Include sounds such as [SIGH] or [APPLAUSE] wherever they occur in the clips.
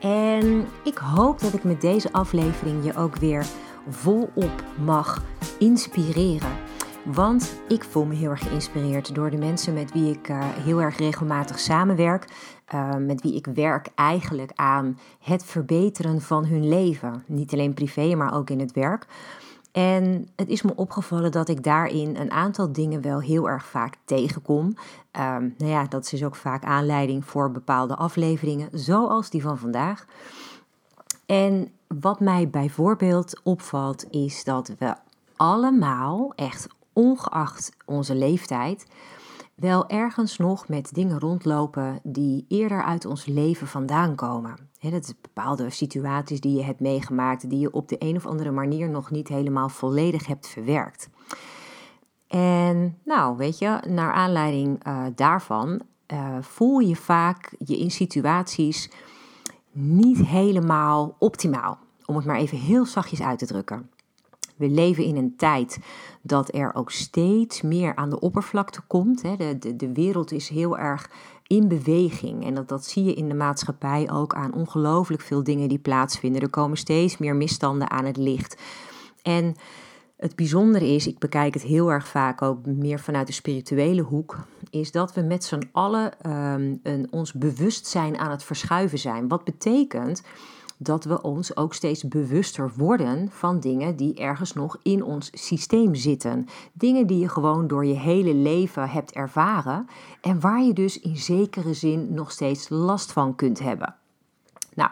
En ik hoop dat ik met deze aflevering je ook weer volop mag inspireren. Want ik voel me heel erg geïnspireerd door de mensen met wie ik uh, heel erg regelmatig samenwerk. Uh, met wie ik werk eigenlijk aan het verbeteren van hun leven. Niet alleen privé, maar ook in het werk. En het is me opgevallen dat ik daarin een aantal dingen wel heel erg vaak tegenkom. Um, nou ja, dat is ook vaak aanleiding voor bepaalde afleveringen, zoals die van vandaag. En wat mij bijvoorbeeld opvalt, is dat we allemaal, echt ongeacht onze leeftijd, wel ergens nog met dingen rondlopen die eerder uit ons leven vandaan komen. He, dat is bepaalde situaties die je hebt meegemaakt, die je op de een of andere manier nog niet helemaal volledig hebt verwerkt. En nou, weet je, naar aanleiding uh, daarvan uh, voel je vaak je in situaties niet helemaal optimaal. Om het maar even heel zachtjes uit te drukken. We leven in een tijd dat er ook steeds meer aan de oppervlakte komt. De, de, de wereld is heel erg in beweging. En dat, dat zie je in de maatschappij ook aan ongelooflijk veel dingen die plaatsvinden. Er komen steeds meer misstanden aan het licht. En het bijzondere is, ik bekijk het heel erg vaak ook meer vanuit de spirituele hoek, is dat we met z'n allen um, een, ons bewustzijn aan het verschuiven zijn. Wat betekent dat we ons ook steeds bewuster worden van dingen die ergens nog in ons systeem zitten. Dingen die je gewoon door je hele leven hebt ervaren en waar je dus in zekere zin nog steeds last van kunt hebben. Nou,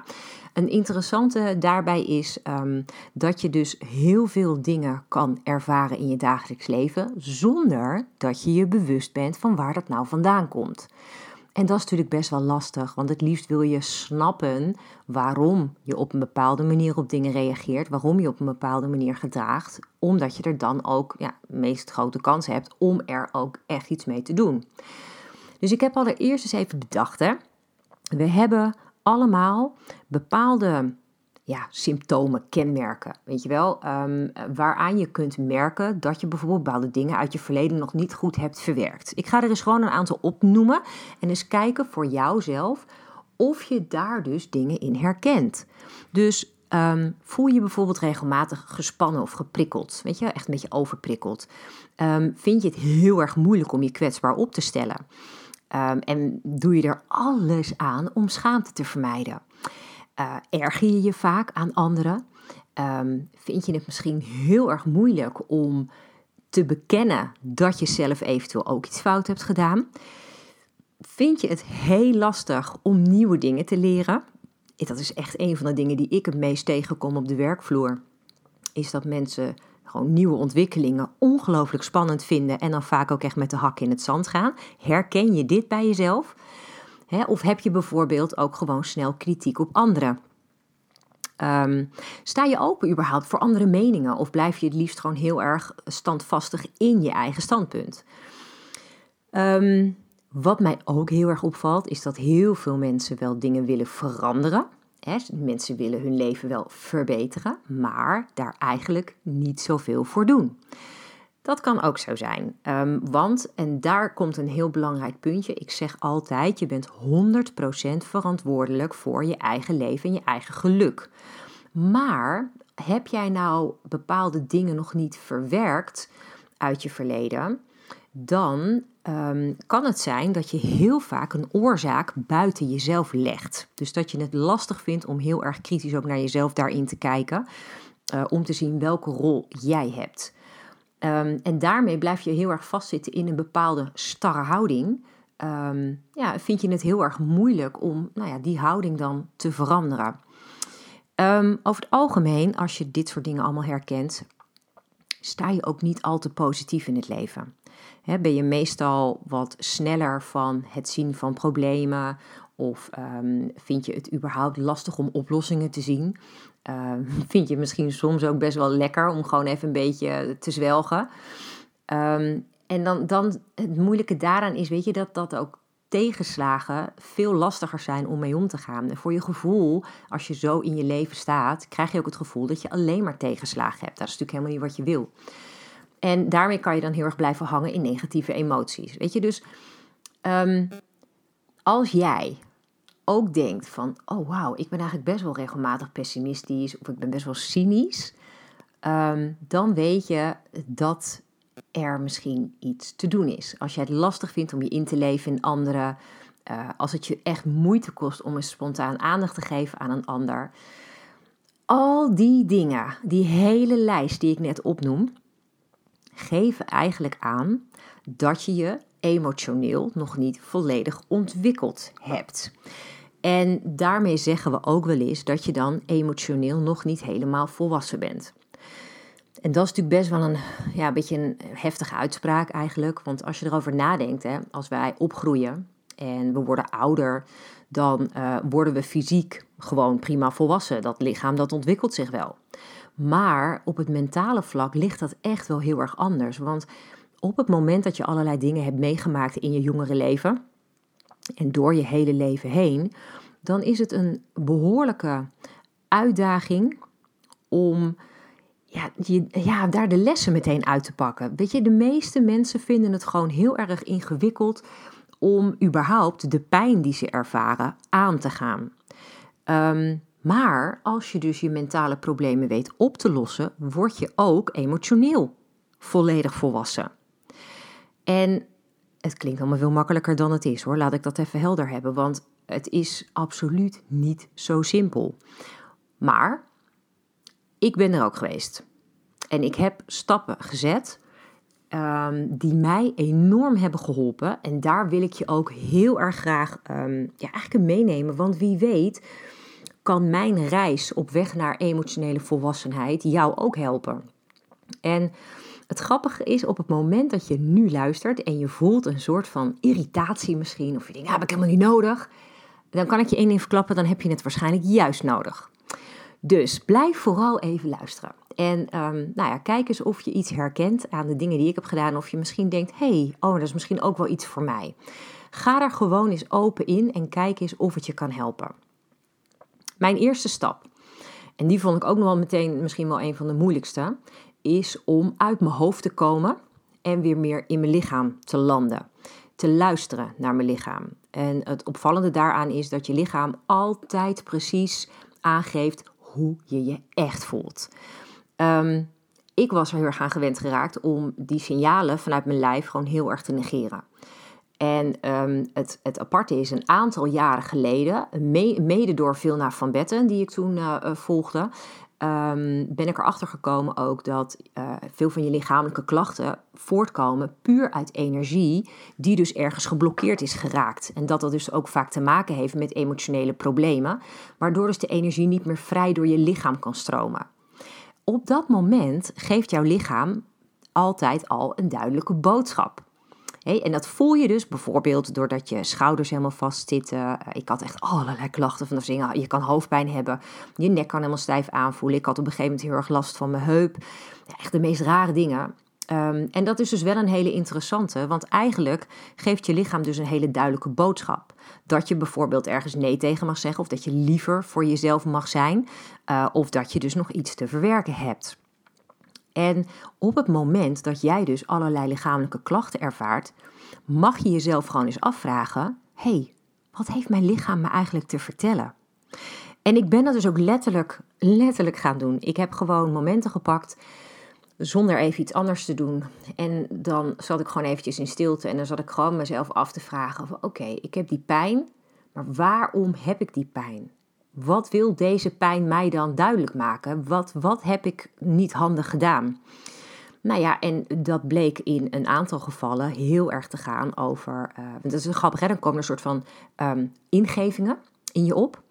een interessante daarbij is um, dat je dus heel veel dingen kan ervaren in je dagelijks leven zonder dat je je bewust bent van waar dat nou vandaan komt. En dat is natuurlijk best wel lastig, want het liefst wil je snappen waarom je op een bepaalde manier op dingen reageert, waarom je op een bepaalde manier gedraagt, omdat je er dan ook ja, de meest grote kans hebt om er ook echt iets mee te doen. Dus ik heb allereerst eens even bedacht, hè. we hebben allemaal bepaalde ja, symptomen, kenmerken. Weet je wel, um, waaraan je kunt merken dat je bijvoorbeeld bepaalde dingen uit je verleden nog niet goed hebt verwerkt. Ik ga er eens gewoon een aantal opnoemen en eens kijken voor jouzelf of je daar dus dingen in herkent. Dus um, voel je bijvoorbeeld regelmatig gespannen of geprikkeld, weet je, echt een beetje overprikkeld. Um, vind je het heel erg moeilijk om je kwetsbaar op te stellen? en doe je er alles aan om schaamte te vermijden? Uh, erger je je vaak aan anderen? Um, vind je het misschien heel erg moeilijk om te bekennen dat je zelf eventueel ook iets fout hebt gedaan? Vind je het heel lastig om nieuwe dingen te leren? Dat is echt een van de dingen die ik het meest tegenkom op de werkvloer. Is dat mensen gewoon nieuwe ontwikkelingen ongelooflijk spannend vinden en dan vaak ook echt met de hak in het zand gaan. Herken je dit bij jezelf? Of heb je bijvoorbeeld ook gewoon snel kritiek op anderen? Um, sta je open überhaupt voor andere meningen of blijf je het liefst gewoon heel erg standvastig in je eigen standpunt? Um, wat mij ook heel erg opvalt is dat heel veel mensen wel dingen willen veranderen. mensen willen hun leven wel verbeteren, maar daar eigenlijk niet zoveel voor doen. Dat kan ook zo zijn. Um, want, en daar komt een heel belangrijk puntje. Ik zeg altijd: je bent 100% verantwoordelijk voor je eigen leven en je eigen geluk. Maar heb jij nou bepaalde dingen nog niet verwerkt uit je verleden? Dan um, kan het zijn dat je heel vaak een oorzaak buiten jezelf legt. Dus dat je het lastig vindt om heel erg kritisch ook naar jezelf daarin te kijken. Uh, om te zien welke rol jij hebt. Um, en daarmee blijf je heel erg vastzitten in een bepaalde starre houding. Um, ja, vind je het heel erg moeilijk om nou ja, die houding dan te veranderen. Um, over het algemeen, als je dit soort dingen allemaal herkent, sta je ook niet al te positief in het leven. Ben je meestal wat sneller van het zien van problemen Of ehm, vind je het überhaupt lastig om oplossingen te zien? Ehm, [LAUGHS] vind je misschien soms ook best wel lekker om gewoon even een beetje te zwelgen? Ehm, en dan, dan het moeilijke daaraan is, weet je, dat dat ook tegenslagen veel lastiger zijn om mee om te gaan. Voor je gevoel, als je zo in je leven staat, krijg je ook het gevoel dat je alleen maar tegenslagen hebt. Dat is natuurlijk helemaal niet wat je wil. En daarmee kan je dan heel erg blijven hangen in negatieve emoties. Weet je, dus um, als jij ook denkt van, oh wauw, ik ben eigenlijk best wel regelmatig pessimistisch of ik ben best wel cynisch, ehm, dan weet je dat er misschien iets te doen is. Als je het lastig vindt om je in te leven in anderen, uh, als het je echt moeite kost om een spontaan aandacht te geven aan een ander. Al die dingen, die hele lijst die ik net opnoem, geven eigenlijk aan dat je je emotioneel nog niet volledig ontwikkeld hebt. En daarmee zeggen we ook wel eens dat je dan emotioneel nog niet helemaal volwassen bent. En dat is natuurlijk best wel een, ja, beetje een heftige uitspraak eigenlijk. Want als je erover nadenkt, hè, als wij opgroeien en we worden ouder, dan uh, worden we fysiek gewoon prima volwassen. Dat lichaam dat ontwikkelt zich wel. Maar op het mentale vlak ligt dat echt wel heel erg anders. Want op het moment dat je allerlei dingen hebt meegemaakt in je jongere leven en door je hele leven heen, dan is het een behoorlijke uitdaging om ja, je, ja, daar de lessen meteen uit te pakken. Weet je, de meeste mensen vinden het gewoon heel erg ingewikkeld om überhaupt de pijn die ze ervaren aan te gaan. Um, maar als je dus je mentale problemen weet op te lossen, word je ook emotioneel volledig volwassen. En het klinkt allemaal veel makkelijker dan het is hoor. Laat ik dat even helder hebben, want het is absoluut niet zo simpel. Maar ik ben er ook geweest. En ik heb stappen gezet um, die mij enorm hebben geholpen. En daar wil ik je ook heel erg graag um, ja, eigenlijk meenemen. Want wie weet kan mijn reis op weg naar emotionele volwassenheid jou ook helpen. En het grappige is, op het moment dat je nu luistert en je voelt een soort van irritatie misschien, of je denkt, nou, heb ik helemaal niet nodig, dan kan ik je één ding verklappen, dan heb je het waarschijnlijk juist nodig. Dus blijf vooral even luisteren. En um, nou ja, kijk eens of je iets herkent aan de dingen die ik heb gedaan. Of je misschien denkt, hey, oh, dat is misschien ook wel iets voor mij. Ga er gewoon eens open in en kijk eens of het je kan helpen. Mijn eerste stap, en die vond ik ook nog wel meteen misschien wel een van de moeilijkste, is om uit mijn hoofd te komen en weer meer in mijn lichaam te landen. Te luisteren naar mijn lichaam. En het opvallende daaraan is dat je lichaam altijd precies aangeeft hoe je je echt voelt. Ehm, ik was er heel erg aan gewend geraakt om die signalen vanuit mijn lijf gewoon heel erg te negeren. En um, het, het aparte is, een aantal jaren geleden, mede door Vilna van Betten, die ik toen uh, volgde, um, ben ik erachter gekomen ook dat uh, veel van je lichamelijke klachten voortkomen puur uit energie, die dus ergens geblokkeerd is geraakt. En dat dat dus ook vaak te maken heeft met emotionele problemen, waardoor dus de energie niet meer vrij door je lichaam kan stromen. Op dat moment geeft jouw lichaam altijd al een duidelijke boodschap en dat voel je dus bijvoorbeeld doordat je schouders helemaal vastzitten. Uh, ik had echt allerlei klachten van de zingen. Je kan hoofdpijn hebben, je nek kan helemaal stijf aanvoelen. Ik had op een gegeven moment heel erg last van mijn heup. Echt de meest rare dingen. Um, en dat is dus wel een hele interessante, want eigenlijk geeft je lichaam dus een hele duidelijke boodschap. Dat je bijvoorbeeld ergens nee tegen mag zeggen, of dat je liever voor jezelf mag zijn, uh, of dat je dus nog iets te verwerken hebt. En op het moment dat jij dus allerlei lichamelijke klachten ervaart, mag je jezelf gewoon eens afvragen: hey, wat heeft mijn lichaam me eigenlijk te vertellen? En ik ben dat dus ook letterlijk, letterlijk gaan doen. Ik heb gewoon momenten gepakt zonder even iets anders te doen. En dan zat ik gewoon eventjes in stilte en dan zat ik gewoon mezelf af te vragen: oké, ik heb die pijn, maar waarom heb ik die pijn? Wat wil deze pijn mij dan duidelijk maken? Wat, wat heb ik niet handig gedaan? Nou ja, en dat bleek in een aantal gevallen heel erg te gaan over. Uh, dat is grappig, hè? dan komen er een soort van um, ingevingen in je op.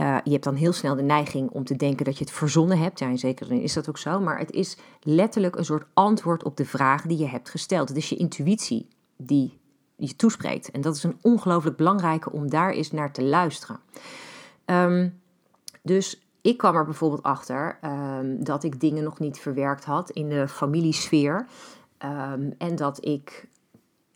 Uh, je hebt dan heel snel de neiging om te denken dat je het verzonnen hebt. Ja, in zekere zin is dat ook zo. Maar het is letterlijk een soort antwoord op de vraag die je hebt gesteld. Het is je intuïtie die je toespreekt. En dat is een ongelooflijk belangrijke om daar eens naar te luisteren. Ehm, dus ik kwam er bijvoorbeeld achter ehm, dat ik dingen nog niet verwerkt had in de familiesfeer. Um, en dat ik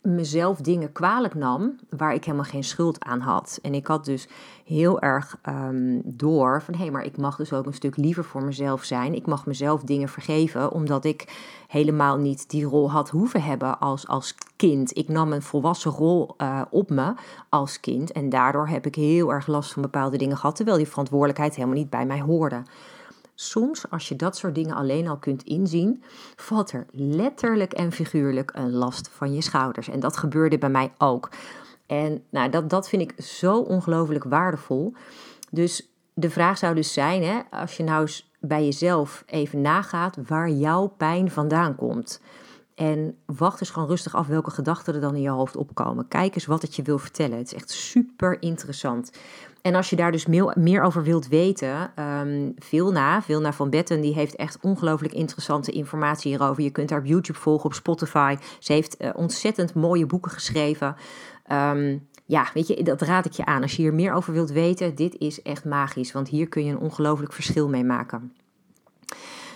mezelf dingen kwalijk nam waar ik helemaal geen schuld aan had. En ik had dus heel erg um, door van hé, hey, maar ik mag dus ook een stuk liever voor mezelf zijn. Ik mag mezelf dingen vergeven, omdat ik helemaal niet die rol had hoeven hebben als, als kind. Ik nam een volwassen rol uh, op me als kind en daardoor heb ik heel erg last van bepaalde dingen gehad, terwijl die verantwoordelijkheid helemaal niet bij mij hoorde soms, als je dat soort dingen alleen al kunt inzien, valt er letterlijk en figuurlijk een last van je schouders. En dat gebeurde bij mij ook. En nou, dat, dat vind ik zo ongelooflijk waardevol. Dus de vraag zou dus zijn, hè, als je nou eens bij jezelf even nagaat waar jouw pijn vandaan komt. En wacht eens gewoon rustig af welke gedachten er dan in je hoofd opkomen. Kijk eens wat het je wil vertellen. Het is echt super interessant. En als je daar dus meer over wilt weten, um, Vilna, Vilna van Betten, die heeft echt ongelooflijk interessante informatie hierover. Je kunt haar op YouTube volgen, op Spotify. Ze heeft uh, ontzettend mooie boeken geschreven. Um, ja, weet je, dat raad ik je aan. Als je hier meer over wilt weten, dit is echt magisch, want hier kun je een ongelooflijk verschil mee maken.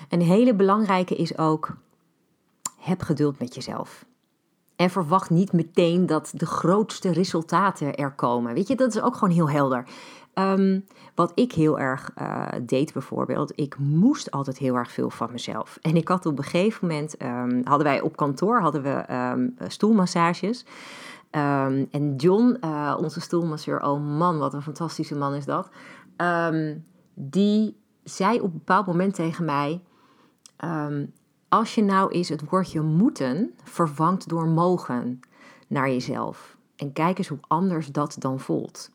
Een hele belangrijke is ook, heb geduld met jezelf. En verwacht niet meteen dat de grootste resultaten er komen. Weet je, dat is ook gewoon heel helder. Ehm, wat ik heel erg uh, deed bijvoorbeeld, ik moest altijd heel erg veel van mezelf. En ik had op een gegeven moment, um, hadden wij op kantoor hadden we um, stoelmassages. en John, uh, onze stoelmasseur, oh man, wat een fantastische man is dat. die zei op een bepaald moment tegen mij, als je nou eens het woordje moeten vervangt door mogen naar jezelf. En kijk eens hoe anders dat dan voelt.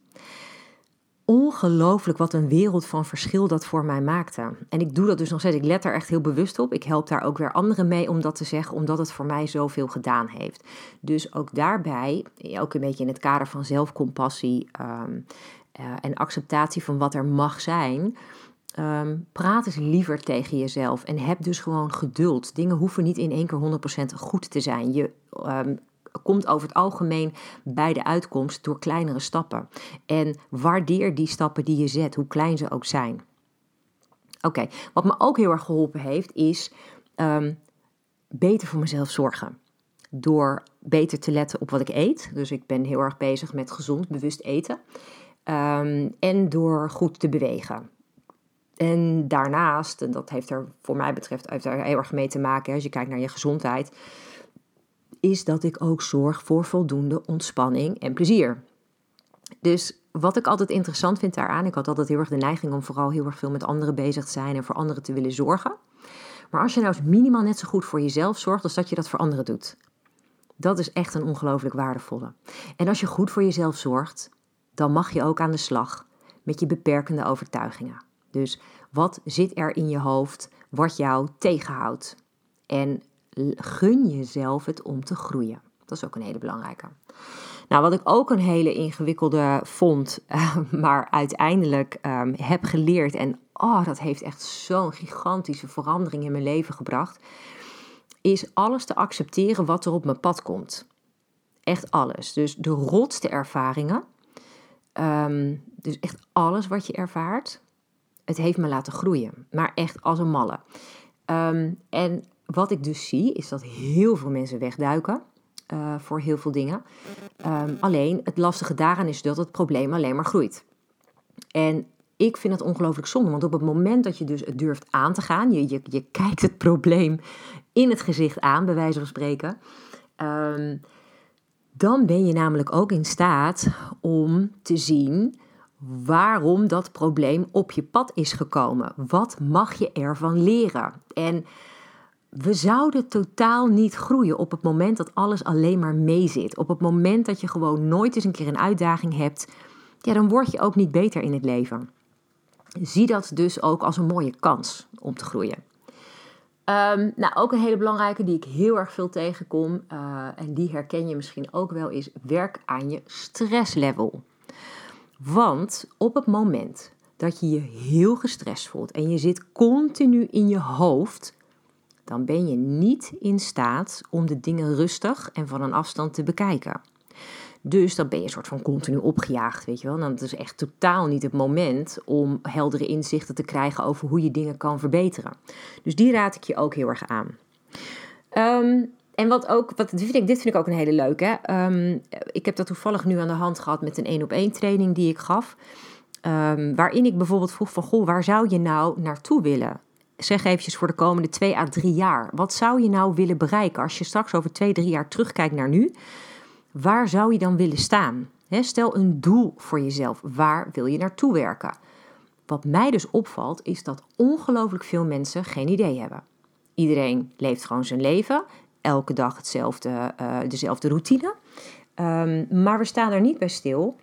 Ongelooflijk wat een wereld van verschil dat voor mij maakte. En ik doe dat dus nog steeds. Ik let daar echt heel bewust op. Ik help daar ook weer anderen mee om dat te zeggen, omdat het voor mij zoveel gedaan heeft. Dus ook daarbij, ook een beetje in het kader van zelfcompassie um, uh, en acceptatie van wat er mag zijn Um, praat eens liever tegen jezelf en heb dus gewoon geduld. Dingen hoeven niet in één keer 100% goed te zijn. Je um, komt over het algemeen bij de uitkomst door kleinere stappen. En waardeer die stappen die je zet, hoe klein ze ook zijn. Oké, wat me ook heel erg geholpen heeft, is um, beter voor mezelf zorgen. Door beter te letten op wat ik eet. Dus ik ben heel erg bezig met gezond, bewust eten. en door goed te bewegen. En daarnaast, en dat heeft er voor mij betreft heeft heel erg mee te maken als je kijkt naar je gezondheid, is dat ik ook zorg voor voldoende ontspanning en plezier. Dus wat ik altijd interessant vind daaraan, ik had altijd heel erg de neiging om vooral heel erg veel met anderen bezig te zijn en voor anderen te willen zorgen. Maar als je nou eens minimaal net zo goed voor jezelf zorgt als dat je dat voor anderen doet, dat is echt een ongelooflijk waardevolle. En als je goed voor jezelf zorgt, dan mag je ook aan de slag met je beperkende overtuigingen. Dus wat zit er in je hoofd wat jou tegenhoudt? En gun jezelf het om te groeien. Dat is ook een hele belangrijke. Nou, wat ik ook een hele ingewikkelde vond, [LAUGHS] maar uiteindelijk um, heb geleerd en oh, dat heeft echt zo'n gigantische verandering in mijn leven gebracht, is alles te accepteren wat er op mijn pad komt. Echt alles. Dus de rotste ervaringen, um, dus echt alles wat je ervaart, het heeft me laten groeien. Maar echt als een malle. Ehm, en wat ik dus zie, is dat heel veel mensen wegduiken. Uh, voor heel veel dingen. Ehm, alleen het lastige daaraan is dat het probleem alleen maar groeit. En ik vind het ongelooflijk zonde, want op het moment dat je dus het durft aan te gaan, je, je, je kijkt het probleem in het gezicht aan, bij wijze van spreken, um, dan ben je namelijk ook in staat om te zien waarom dat probleem op je pad is gekomen. Wat mag je ervan leren? En we zouden totaal niet groeien op het moment dat alles alleen maar meezit. Op het moment dat je gewoon nooit eens een keer een uitdaging hebt, ja, dan word je ook niet beter in het leven. Zie dat dus ook als een mooie kans om te groeien. Um, nou, ook een hele belangrijke die ik heel erg veel tegenkom, uh, en die herken je misschien ook wel, is werk aan je stresslevel. Want op het moment dat je je heel gestrest voelt en je zit continu in je hoofd, dan ben je niet in staat om de dingen rustig en van een afstand te bekijken. Dus dan ben je een soort van continu opgejaagd, weet je wel. Dan is echt totaal niet het moment om heldere inzichten te krijgen over hoe je dingen kan verbeteren. Dus die raad ik je ook heel erg aan. Ehm, en wat ook, wat, dit, vind ik, ook een hele leuke. Um, ik heb dat toevallig nu aan de hand gehad met een één op één training die ik gaf. Um, waarin ik bijvoorbeeld vroeg van, goh, waar zou je nou naartoe willen? Zeg eventjes voor de komende twee à drie jaar. Wat zou je nou willen bereiken als je straks over twee, drie jaar terugkijkt naar nu? Waar zou je dan willen staan? stel een doel voor jezelf. Waar wil je naartoe werken? Wat mij dus opvalt, is dat ongelooflijk veel mensen geen idee hebben. Iedereen leeft gewoon zijn leven, elke dag hetzelfde, uh, dezelfde routine. Um, maar we staan er niet bij stil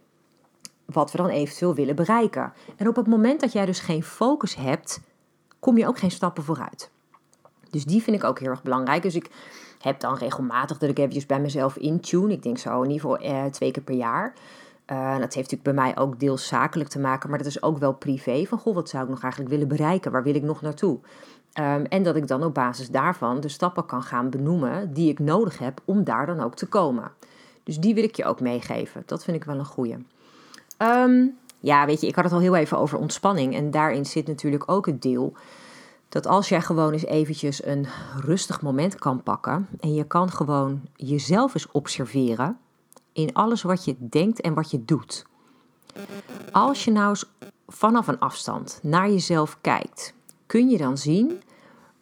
wat we dan eventueel willen bereiken. En op het moment dat jij dus geen focus hebt, kom je ook geen stappen vooruit. Dus die vind ik ook heel erg belangrijk. Dus ik heb dan regelmatig dat ik eventjes bij mezelf intune. Ik denk zo in ieder geval eh, twee keer per jaar. Uh, dat heeft natuurlijk bij mij ook deels zakelijk te maken, maar dat is ook wel privé. Van goh, wat zou ik nog eigenlijk willen bereiken? Waar wil ik nog naartoe? Um, en dat ik dan op basis daarvan de stappen kan gaan benoemen die ik nodig heb om daar dan ook te komen. Dus die wil ik je ook meegeven. Dat vind ik wel een goeie. Um, ja, weet je, ik had het al heel even over ontspanning. En daarin zit natuurlijk ook het deel dat als jij gewoon eens eventjes een rustig moment kan pakken en je kan gewoon jezelf eens observeren in alles wat je denkt en wat je doet. Als je nou eens vanaf een afstand naar jezelf kijkt, kun je dan zien,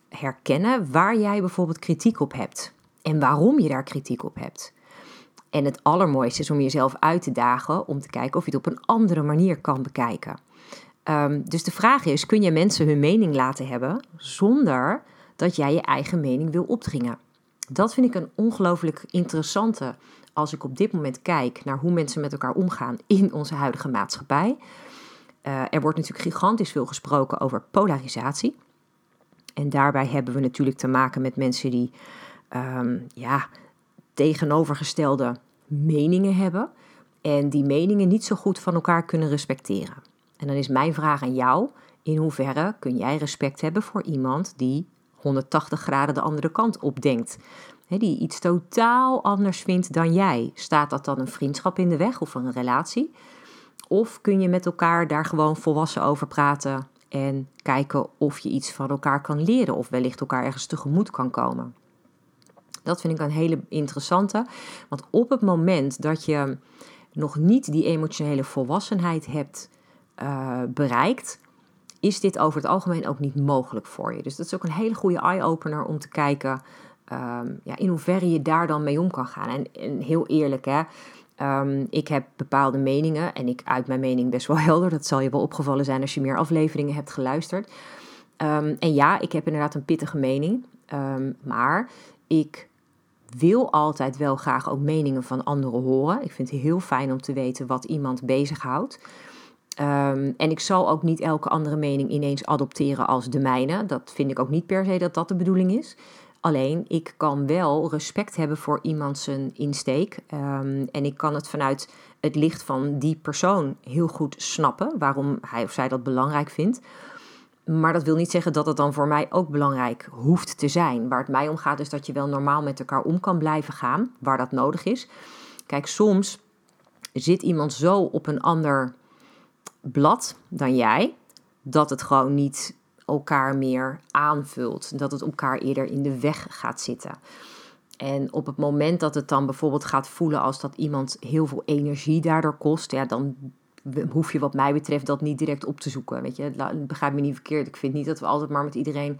herkennen waar jij bijvoorbeeld kritiek op hebt en waarom je daar kritiek op hebt. En het allermooiste is om jezelf uit te dagen om te kijken of je het op een andere manier kan bekijken. Um, dus de vraag is: kun je mensen hun mening laten hebben zonder dat jij je eigen mening wil opdringen? Dat vind ik een ongelooflijk interessante als ik op dit moment kijk naar hoe mensen met elkaar omgaan in onze huidige maatschappij. Uh, er wordt natuurlijk gigantisch veel gesproken over polarisatie. En daarbij hebben we natuurlijk te maken met mensen die um, ja, tegenovergestelde meningen hebben. En die meningen niet zo goed van elkaar kunnen respecteren. En dan is mijn vraag aan jou: in hoeverre kun jij respect hebben voor iemand die 180 graden de andere kant op denkt? die iets totaal anders vindt dan jij. Staat dat dan een vriendschap in de weg of een relatie? Of kun je met elkaar daar gewoon volwassen over praten en kijken of je iets van elkaar kan leren of wellicht elkaar ergens tegemoet kan komen? Dat vind ik een hele interessante. Want op het moment dat je nog niet die emotionele volwassenheid hebt uh, bereikt, is dit over het algemeen ook niet mogelijk voor je. Dus dat is ook een hele goede eye-opener om te kijken um, ja, in hoeverre je daar dan mee om kan gaan. En, en heel eerlijk, hè, um, ik heb bepaalde meningen en ik uit mijn mening best wel [LAUGHS] helder. Dat zal je wel opgevallen zijn als je meer afleveringen hebt geluisterd. Um, en ja, ik heb inderdaad een pittige mening, maar ik wil altijd wel graag ook meningen van anderen horen. Ik vind het heel fijn om te weten wat iemand bezighoudt. Um, en ik zal ook niet elke andere mening ineens adopteren als de mijne. Dat vind ik ook niet per se dat dat de bedoeling is. Alleen ik kan wel respect hebben voor iemand zijn insteek. Um, en ik kan het vanuit het licht van die persoon heel goed snappen waarom hij of zij dat belangrijk vindt. Maar dat wil niet zeggen dat het dan voor mij ook belangrijk hoeft te zijn. Waar het mij om gaat is dat je wel normaal met elkaar om kan blijven gaan, waar dat nodig is. Kijk, soms zit iemand zo op een ander blad dan jij, dat het gewoon niet elkaar meer aanvult. Dat het elkaar eerder in de weg gaat zitten. En op het moment dat het dan bijvoorbeeld gaat voelen als dat iemand heel veel energie daardoor kost, ja, dan hoef je wat mij betreft dat niet direct op te zoeken. Weet je, begrijp me niet verkeerd. Ik vind niet dat we altijd maar met iedereen 100%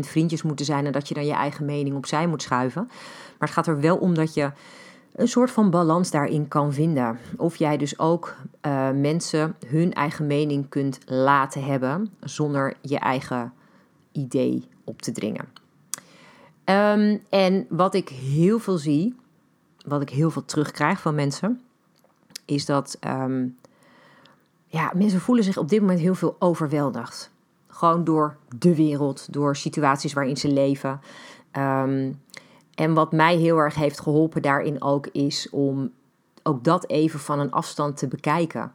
vriendjes moeten zijn en dat je dan je eigen mening opzij moet schuiven. Maar het gaat er wel om dat je een soort van balans daarin kan vinden. Of jij dus ook uh, mensen hun eigen mening kunt laten hebben zonder je eigen idee op te dringen. Um, en wat ik heel veel zie, wat ik heel veel terugkrijg van mensen, is dat um, ja, mensen voelen zich op dit moment heel veel overweldigd. Gewoon door de wereld, door situaties waarin ze leven. Um, en wat mij heel erg heeft geholpen daarin ook is om ook dat even van een afstand te bekijken.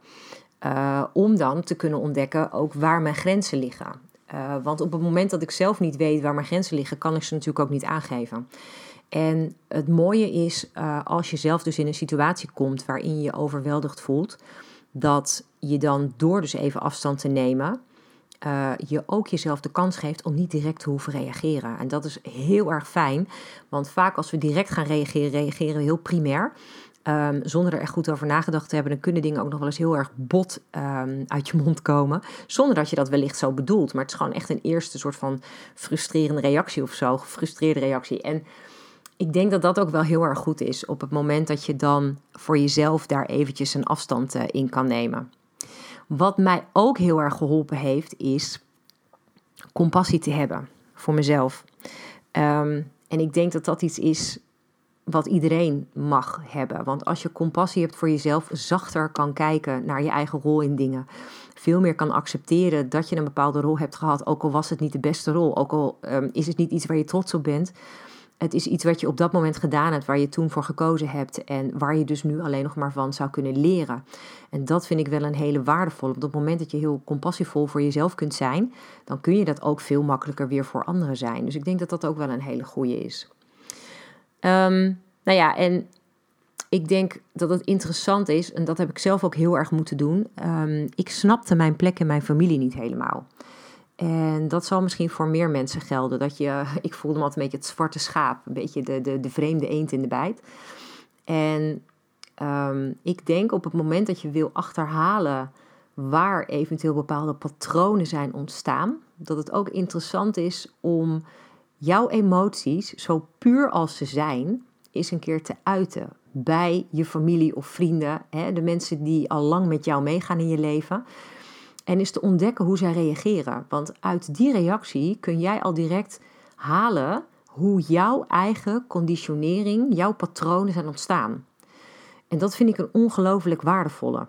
Uh, om dan te kunnen ontdekken ook waar mijn grenzen liggen. Uh, want op het moment dat ik zelf niet weet waar mijn grenzen liggen, kan ik ze natuurlijk ook niet aangeven. En het mooie is, uh, als je zelf dus in een situatie komt waarin je je overweldigd voelt, dat je dan door dus even afstand te nemen, uh, je ook jezelf de kans geeft om niet direct te hoeven reageren. En dat is heel erg fijn, want vaak als we direct gaan reageren, reageren we heel primair. Um, zonder er echt goed over nagedacht te hebben, dan kunnen dingen ook nog wel eens heel erg bot um, uit je mond komen. Zonder dat je dat wellicht zo bedoelt. Maar het is gewoon echt een eerste soort van frustrerende reactie of zo. Gefrustreerde reactie. En ik denk dat dat ook wel heel erg goed is. Op het moment dat je dan voor jezelf daar eventjes een afstand uh, in kan nemen. Wat mij ook heel erg geholpen heeft, is compassie te hebben voor mezelf. Um, en ik denk dat dat iets is wat iedereen mag hebben. Want als je compassie hebt voor jezelf, zachter kan kijken naar je eigen rol in dingen. Veel meer kan accepteren dat je een bepaalde rol hebt gehad, ook al was het niet de beste rol, ook al um, is het niet iets waar je trots op bent. Het is iets wat je op dat moment gedaan hebt, waar je toen voor gekozen hebt en waar je dus nu alleen nog maar van zou kunnen leren. En dat vind ik wel een hele waardevolle. Op het moment dat je heel compassievol voor jezelf kunt zijn, dan kun je dat ook veel makkelijker weer voor anderen zijn. Dus ik denk dat dat ook wel een hele goede is. Um, nou ja, en ik denk dat het interessant is, en dat heb ik zelf ook heel erg moeten doen. Um, ik snapte mijn plek in mijn familie niet helemaal. En dat zal misschien voor meer mensen gelden. Dat je, [LAUGHS] ik voelde me altijd een beetje het zwarte schaap, een beetje de, de, de vreemde eend in de bijt. En um, ik denk op het moment dat je wil achterhalen waar eventueel bepaalde patronen zijn ontstaan, dat het ook interessant is om jouw emoties, zo puur als ze zijn, eens een keer te uiten bij je familie of vrienden, hè, de mensen die al lang met jou meegaan in je leven. En is te ontdekken hoe zij reageren. Want uit die reactie kun jij al direct halen hoe jouw eigen conditionering, jouw patronen zijn ontstaan. En dat vind ik een ongelooflijk waardevolle.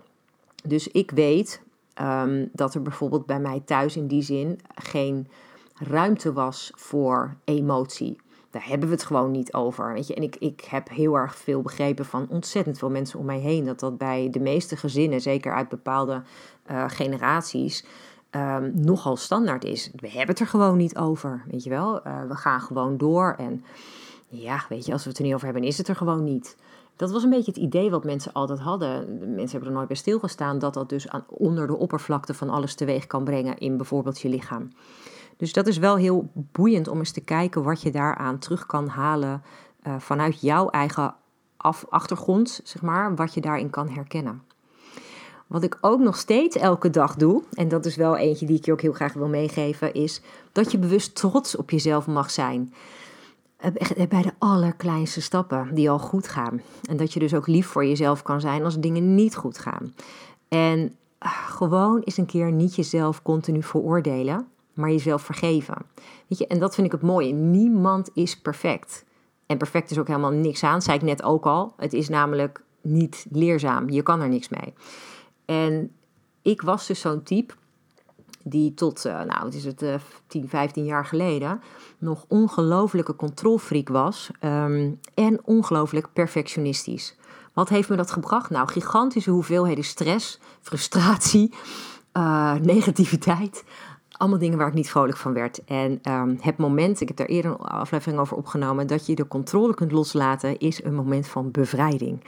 Dus ik weet um, dat er bijvoorbeeld bij mij thuis in die zin geen ruimte was voor emotie. Daar hebben we het gewoon niet over. Weet je? En ik, ik heb heel erg veel begrepen van ontzettend veel mensen om mij heen. Dat dat bij de meeste gezinnen, zeker uit bepaalde uh, generaties, um, nogal standaard is. We hebben het er gewoon niet over. Weet je wel? Uh, we gaan gewoon door. En ja, weet je, als we het er niet over hebben, is het er gewoon niet. Dat was een beetje het idee wat mensen altijd hadden. Mensen hebben er nooit bij stilgestaan dat dat dus aan, onder de oppervlakte van alles teweeg kan brengen in bijvoorbeeld je lichaam. Dus dat is wel heel boeiend om eens te kijken wat je daaraan terug kan halen uh, vanuit jouw eigen achtergrond, zeg maar, wat je daarin kan herkennen. Wat ik ook nog steeds elke dag doe, en dat is wel eentje die ik je ook heel graag wil meegeven, is dat je bewust trots op jezelf mag zijn. Eh, bij de allerkleinste stappen die al goed gaan. En dat je dus ook lief voor jezelf kan zijn als dingen niet goed gaan. En ah, gewoon eens een keer niet jezelf continu veroordelen maar jezelf vergeven. Weet je, en dat vind ik het mooie. Niemand is perfect. En perfect is ook helemaal niks aan, zei ik net ook al. Het is namelijk niet leerzaam. Je kan er niks mee. En ik was dus zo'n type die tot, uh, nou, het is het, uh, 10, 15 jaar geleden, nog ongelofelijke controlfreak was um, en ongelooflijk perfectionistisch. Wat heeft me dat gebracht? Nou, gigantische hoeveelheden stress, frustratie, uh, [LAUGHS] negativiteit allemaal dingen waar ik niet vrolijk van werd. En um, het moment, ik heb daar eerder een aflevering over opgenomen, dat je de controle kunt loslaten, is een moment van bevrijding.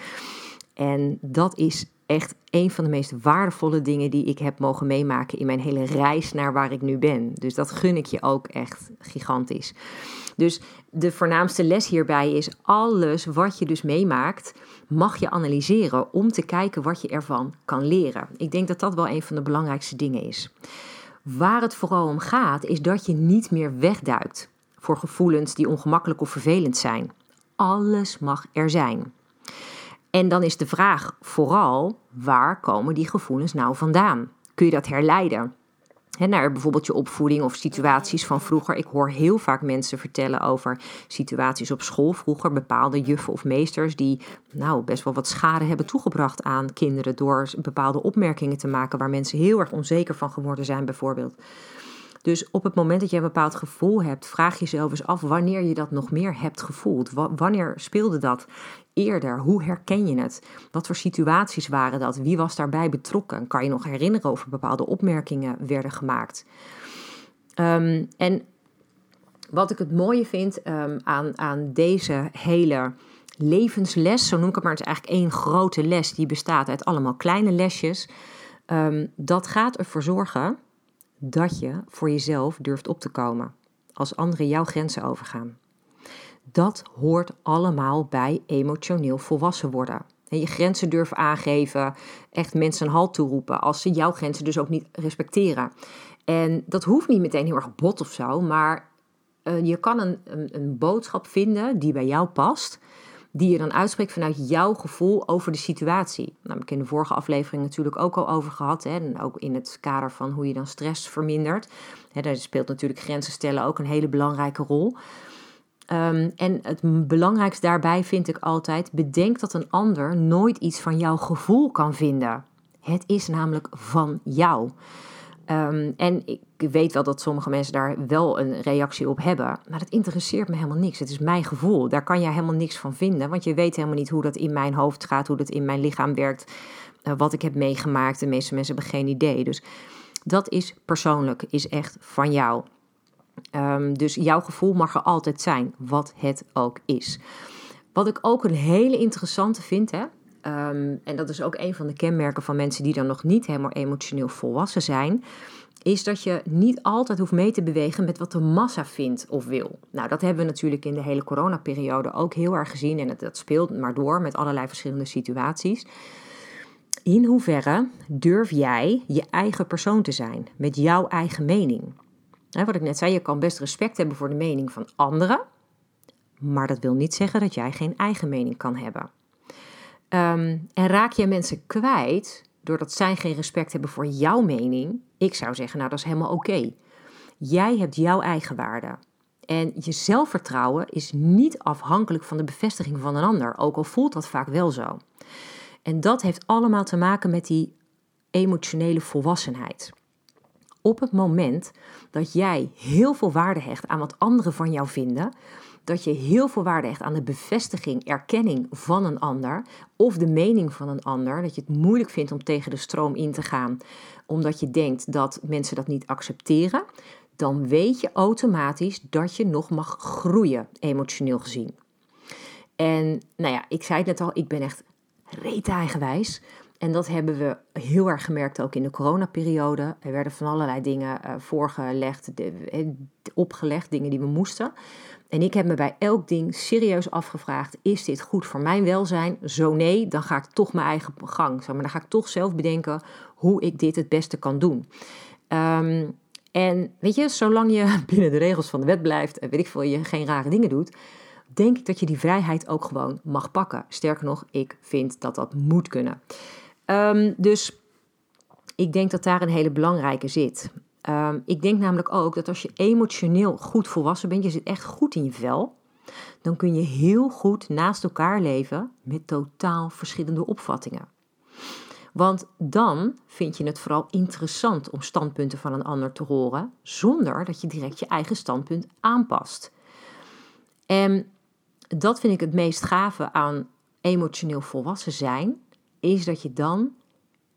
En dat is echt een van de meest waardevolle dingen die ik heb mogen meemaken in mijn hele reis naar waar ik nu ben. Dus dat gun ik je ook echt gigantisch. Dus de voornaamste les hierbij is: alles wat je dus meemaakt, mag je analyseren om te kijken wat je ervan kan leren. Ik denk dat dat wel een van de belangrijkste dingen is. Waar het vooral om gaat, is dat je niet meer wegduikt voor gevoelens die ongemakkelijk of vervelend zijn. Alles mag er zijn. En dan is de vraag vooral, waar komen die gevoelens nou vandaan? Kun je dat herleiden? Naar bijvoorbeeld je opvoeding of situaties van vroeger. Ik hoor heel vaak mensen vertellen over situaties op school vroeger, bepaalde juffen of meesters die nou best wel wat schade hebben toegebracht aan kinderen door bepaalde opmerkingen te maken waar mensen heel erg onzeker van geworden zijn bijvoorbeeld. Dus op het moment dat je een bepaald gevoel hebt, vraag jezelf eens af wanneer je dat nog meer hebt gevoeld. wanneer speelde dat eerder? Hoe herken je het? Wat voor situaties waren dat? Wie was daarbij betrokken? Kan je nog herinneren of er bepaalde opmerkingen werden gemaakt? Um, en wat ik het mooie vind ehm, aan, aan deze hele levensles, zo noem ik het maar, het is eigenlijk één grote les die bestaat uit allemaal kleine lesjes. Um, dat gaat ervoor zorgen dat je voor jezelf durft op te komen als anderen jouw grenzen overgaan. Dat hoort allemaal bij emotioneel volwassen worden. En je grenzen durven aangeven, echt mensen een halt toeroepen als ze jouw grenzen dus ook niet respecteren. En dat hoeft niet meteen heel erg bot of zo, maar uh, je kan een, een, een boodschap vinden die bij jou past die je dan uitspreekt vanuit jouw gevoel over de situatie. Nou, heb ik in de vorige aflevering natuurlijk ook al over gehad. Hè, en ook in het kader van hoe je dan stress vermindert. Hè, daar speelt natuurlijk grenzen stellen ook een hele belangrijke rol. Um, en het belangrijkste daarbij vind ik altijd: bedenk dat een ander nooit iets van jouw gevoel kan vinden. Het is namelijk van jou. Um, en ik weet wel dat sommige mensen daar wel een reactie op hebben. Maar dat interesseert me helemaal niks. Het is mijn gevoel. Daar kan jij helemaal niks van vinden. Want je weet helemaal niet hoe dat in mijn hoofd gaat, hoe dat in mijn lichaam werkt. Uh, wat ik heb meegemaakt. De meeste mensen hebben geen idee. Dus dat is persoonlijk, is echt van jou. Um, dus jouw gevoel mag er altijd zijn, wat het ook is. Wat ik ook een hele interessante vind, hè, um, en dat is ook een van de kenmerken van mensen die dan nog niet helemaal emotioneel volwassen zijn, is dat je niet altijd hoeft mee te bewegen met wat de massa vindt of wil. Nou, dat hebben we natuurlijk in de hele coronaperiode ook heel erg gezien en dat speelt maar door met allerlei verschillende situaties. In hoeverre durf jij je eigen persoon te zijn met jouw eigen mening? wat ik net zei, je kan best respect hebben voor de mening van anderen, maar dat wil niet zeggen dat jij geen eigen mening kan hebben. Um, en raak je mensen kwijt doordat zij geen respect hebben voor jouw mening? Ik zou zeggen, nou dat is helemaal oké. Jij hebt jouw eigen waarde. En je zelfvertrouwen is niet afhankelijk van de bevestiging van een ander, ook al voelt dat vaak wel zo. En dat heeft allemaal te maken met die emotionele volwassenheid. Op het moment dat jij heel veel waarde hecht aan wat anderen van jou vinden, dat je heel veel waarde hecht aan de bevestiging, erkenning van een ander of de mening van een ander, dat je het moeilijk vindt om tegen de stroom in te gaan, omdat je denkt dat mensen dat niet accepteren, dan weet je automatisch dat je nog mag groeien, emotioneel gezien. En nou ja, ik zei het net al, ik ben echt reet eigenwijs. En dat hebben we heel erg gemerkt ook in de coronaperiode. Er werden van allerlei dingen uh, voorgelegd, de, eh, opgelegd, dingen die we moesten. En ik heb me bij elk ding serieus afgevraagd: is dit goed voor mijn welzijn? Zo nee, dan ga ik toch mijn eigen gang. Maar dan ga ik toch zelf bedenken hoe ik dit het beste kan doen. Um, en weet je, zolang je [LAUGHS] binnen de regels van de wet blijft en weet ik veel, je geen rare dingen doet, denk ik dat je die vrijheid ook gewoon mag pakken. Sterker nog, ik vind dat dat moet kunnen. Um, dus ik denk dat daar een hele belangrijke zit. Um, ik denk namelijk ook dat als je emotioneel goed volwassen bent, je zit echt goed in je vel, dan kun je heel goed naast elkaar leven met totaal verschillende opvattingen. Want dan vind je het vooral interessant om standpunten van een ander te horen, zonder dat je direct je eigen standpunt aanpast. En dat vind ik het meest gave aan emotioneel volwassen zijn, is dat je dan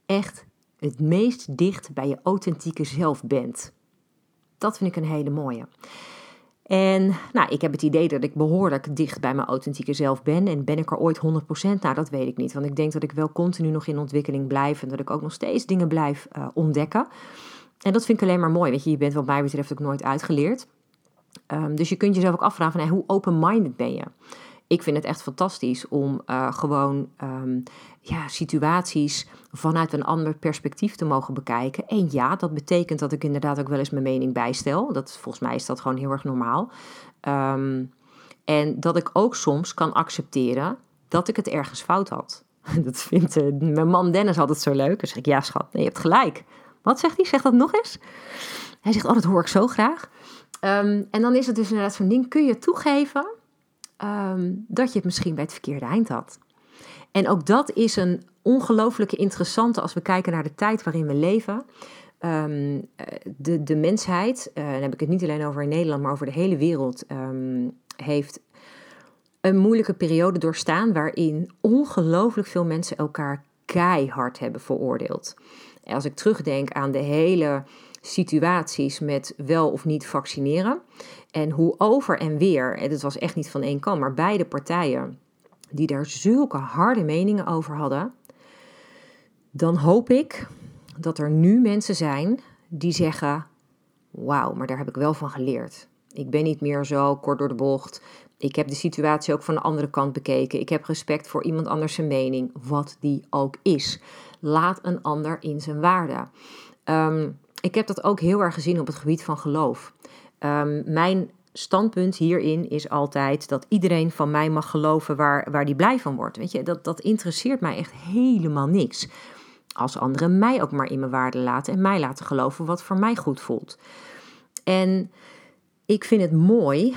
echt het meest dicht bij je authentieke zelf bent. Dat vind ik een hele mooie. En nou, ik heb het idee dat ik behoorlijk dicht bij mijn authentieke zelf ben. En ben ik er ooit 100%? Nou, dat weet ik niet. Want ik denk dat ik wel continu nog in ontwikkeling blijf. En dat ik ook nog steeds dingen blijf uh, ontdekken. En dat vind ik alleen maar mooi. Weet je, je bent wat mij betreft ook nooit uitgeleerd. Um, dus je kunt jezelf ook afvragen van, hoe open-minded ben je? ik vind het echt fantastisch om uh, gewoon um, ja, situaties vanuit een ander perspectief te mogen bekijken. En ja, dat betekent dat ik inderdaad ook wel eens mijn mening bijstel. Dat, volgens mij is dat gewoon heel erg normaal. Um, en dat ik ook soms kan accepteren dat ik het ergens fout had. [LAUGHS] Dat vindt uh, mijn man Dennis altijd zo leuk. Dan zeg ik, ja schat, nee, je hebt gelijk. Wat zegt hij? Zeg dat nog eens. Hij zegt, oh, dat hoor ik zo graag. Um, en dan is het dus inderdaad zo'n ding, kun je toegeven Ehm, dat je het misschien bij het verkeerde eind had. En ook dat is een ongelooflijke interessante als we kijken naar de tijd waarin we leven. Um, de, de mensheid, uh, dan heb ik het niet alleen over in Nederland, maar over de hele wereld, um, heeft een moeilijke periode doorstaan waarin ongelooflijk veel mensen elkaar keihard hebben veroordeeld. als ik terugdenk aan de hele situaties met wel of niet vaccineren. En hoe over en weer, en het was echt niet van één kant, maar beide partijen die daar zulke harde meningen over hadden, dan hoop ik dat er nu mensen zijn die zeggen: Wauw, maar daar heb ik wel van geleerd. Ik ben niet meer zo kort door de bocht. Ik heb de situatie ook van de andere kant bekeken. Ik heb respect voor iemand anders zijn mening, wat die ook is. Laat een ander in zijn waarde. Ehm, ik heb dat ook heel erg gezien op het gebied van geloof. Um, mijn standpunt hierin is altijd dat iedereen van mij mag geloven waar, waar die blij van wordt. Weet je, dat, dat interesseert mij echt helemaal niks. Als anderen mij ook maar in mijn waarde laten en mij laten geloven wat voor mij goed voelt. En ik vind het mooi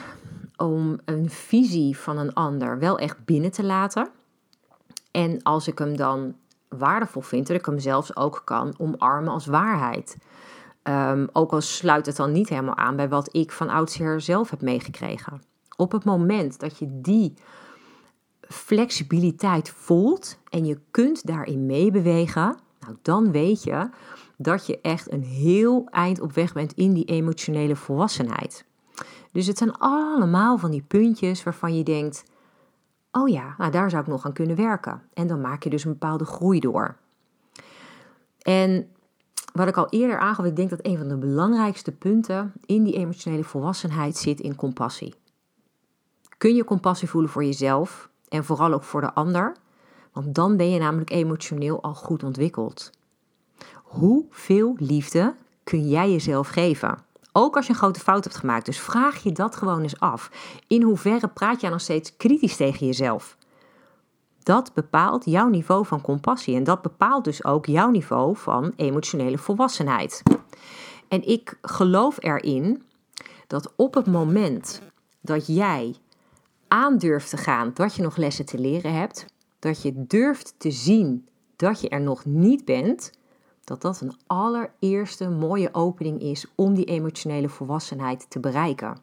om een visie van een ander wel echt binnen te laten. En als ik hem dan waardevol vind, dat ik hem zelfs ook kan omarmen als waarheid. Um, ook al sluit het dan niet helemaal aan bij wat ik van oudsher zelf heb meegekregen. Op het moment dat je die flexibiliteit voelt en je kunt daarin meebewegen, nou dan weet je dat je echt een heel eind op weg bent in die emotionele volwassenheid. Dus het zijn allemaal van die puntjes waarvan je denkt: oh ja, nou daar zou ik nog aan kunnen werken. En dan maak je dus een bepaalde groei door. En wat ik al eerder aangaf, ik denk dat een van de belangrijkste punten in die emotionele volwassenheid zit in compassie. Kun je compassie voelen voor jezelf en vooral ook voor de ander? Want dan ben je namelijk emotioneel al goed ontwikkeld. Hoeveel liefde kun jij jezelf geven? Ook als je een grote fout hebt gemaakt. Dus vraag je dat gewoon eens af. In hoeverre praat jij nog steeds kritisch tegen jezelf? Dat bepaalt jouw niveau van compassie en dat bepaalt dus ook jouw niveau van emotionele volwassenheid. En ik geloof erin dat op het moment dat jij aandurft te gaan dat je nog lessen te leren hebt, dat je durft te zien dat je er nog niet bent, dat dat een allereerste mooie opening is om die emotionele volwassenheid te bereiken.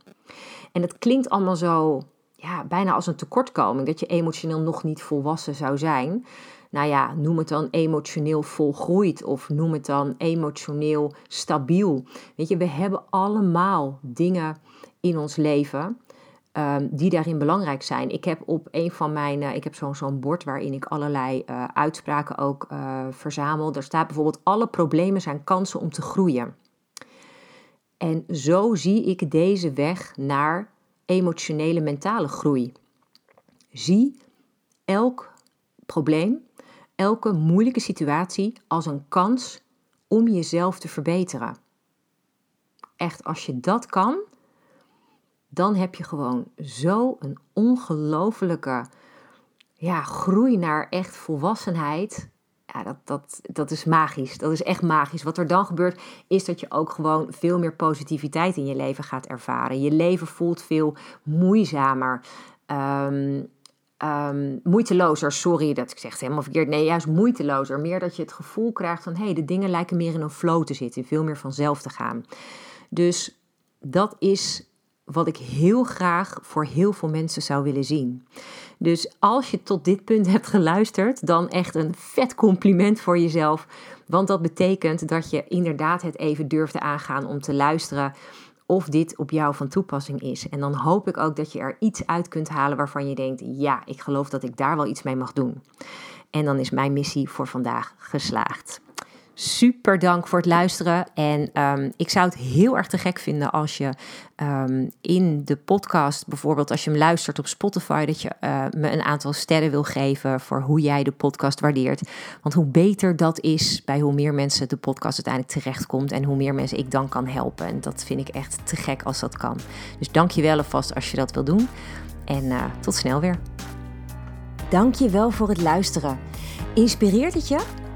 En het klinkt allemaal zo ja, bijna als een tekortkoming, dat je emotioneel nog niet volwassen zou zijn. Nou ja, noem het dan emotioneel volgroeid of noem het dan emotioneel stabiel. Weet je, we hebben allemaal dingen in ons leven um, die daarin belangrijk zijn. Ik heb op een van mijn, uh, ik heb zo'n zo'n bord waarin ik allerlei uh, uitspraken ook uh, verzamel. Daar staat bijvoorbeeld: alle problemen zijn kansen om te groeien. En zo zie ik deze weg naar emotionele mentale groei. Zie elk probleem, elke moeilijke situatie als een kans om jezelf te verbeteren. Echt, als je dat kan, dan heb je gewoon zo een ongelofelijke ja, groei naar echt volwassenheid. Ja, dat, dat, dat is magisch. Dat is echt magisch. Wat er dan gebeurt, is dat je ook gewoon veel meer positiviteit in je leven gaat ervaren. Je leven voelt veel moeizamer. Um, um, moeitelozer, sorry dat ik zeg het helemaal verkeerd. Nee, juist moeitelozer. Meer dat je het gevoel krijgt van hé, hey, de dingen lijken meer in een flow te zitten, veel meer vanzelf te gaan. Dus dat is wat ik heel graag voor heel veel mensen zou willen zien. Dus als je tot dit punt hebt geluisterd, dan echt een vet compliment voor jezelf. Want dat betekent dat je inderdaad het even durfde aangaan om te luisteren of dit op jou van toepassing is. En dan hoop ik ook dat je er iets uit kunt halen waarvan je denkt: ja, ik geloof dat ik daar wel iets mee mag doen. En dan is mijn missie voor vandaag geslaagd. Super dank voor het luisteren. En um, ik zou het heel erg te gek vinden als je um, in de podcast, bijvoorbeeld als je hem luistert op Spotify, dat je uh, me een aantal sterren wil geven voor hoe jij de podcast waardeert. Want hoe beter dat is, bij hoe meer mensen de podcast uiteindelijk terechtkomt en hoe meer mensen ik dan kan helpen. En dat vind ik echt te gek als dat kan. Dus dank je wel alvast als je dat wil doen. En uh, tot snel weer. Dank je wel voor het luisteren. Inspireert het je?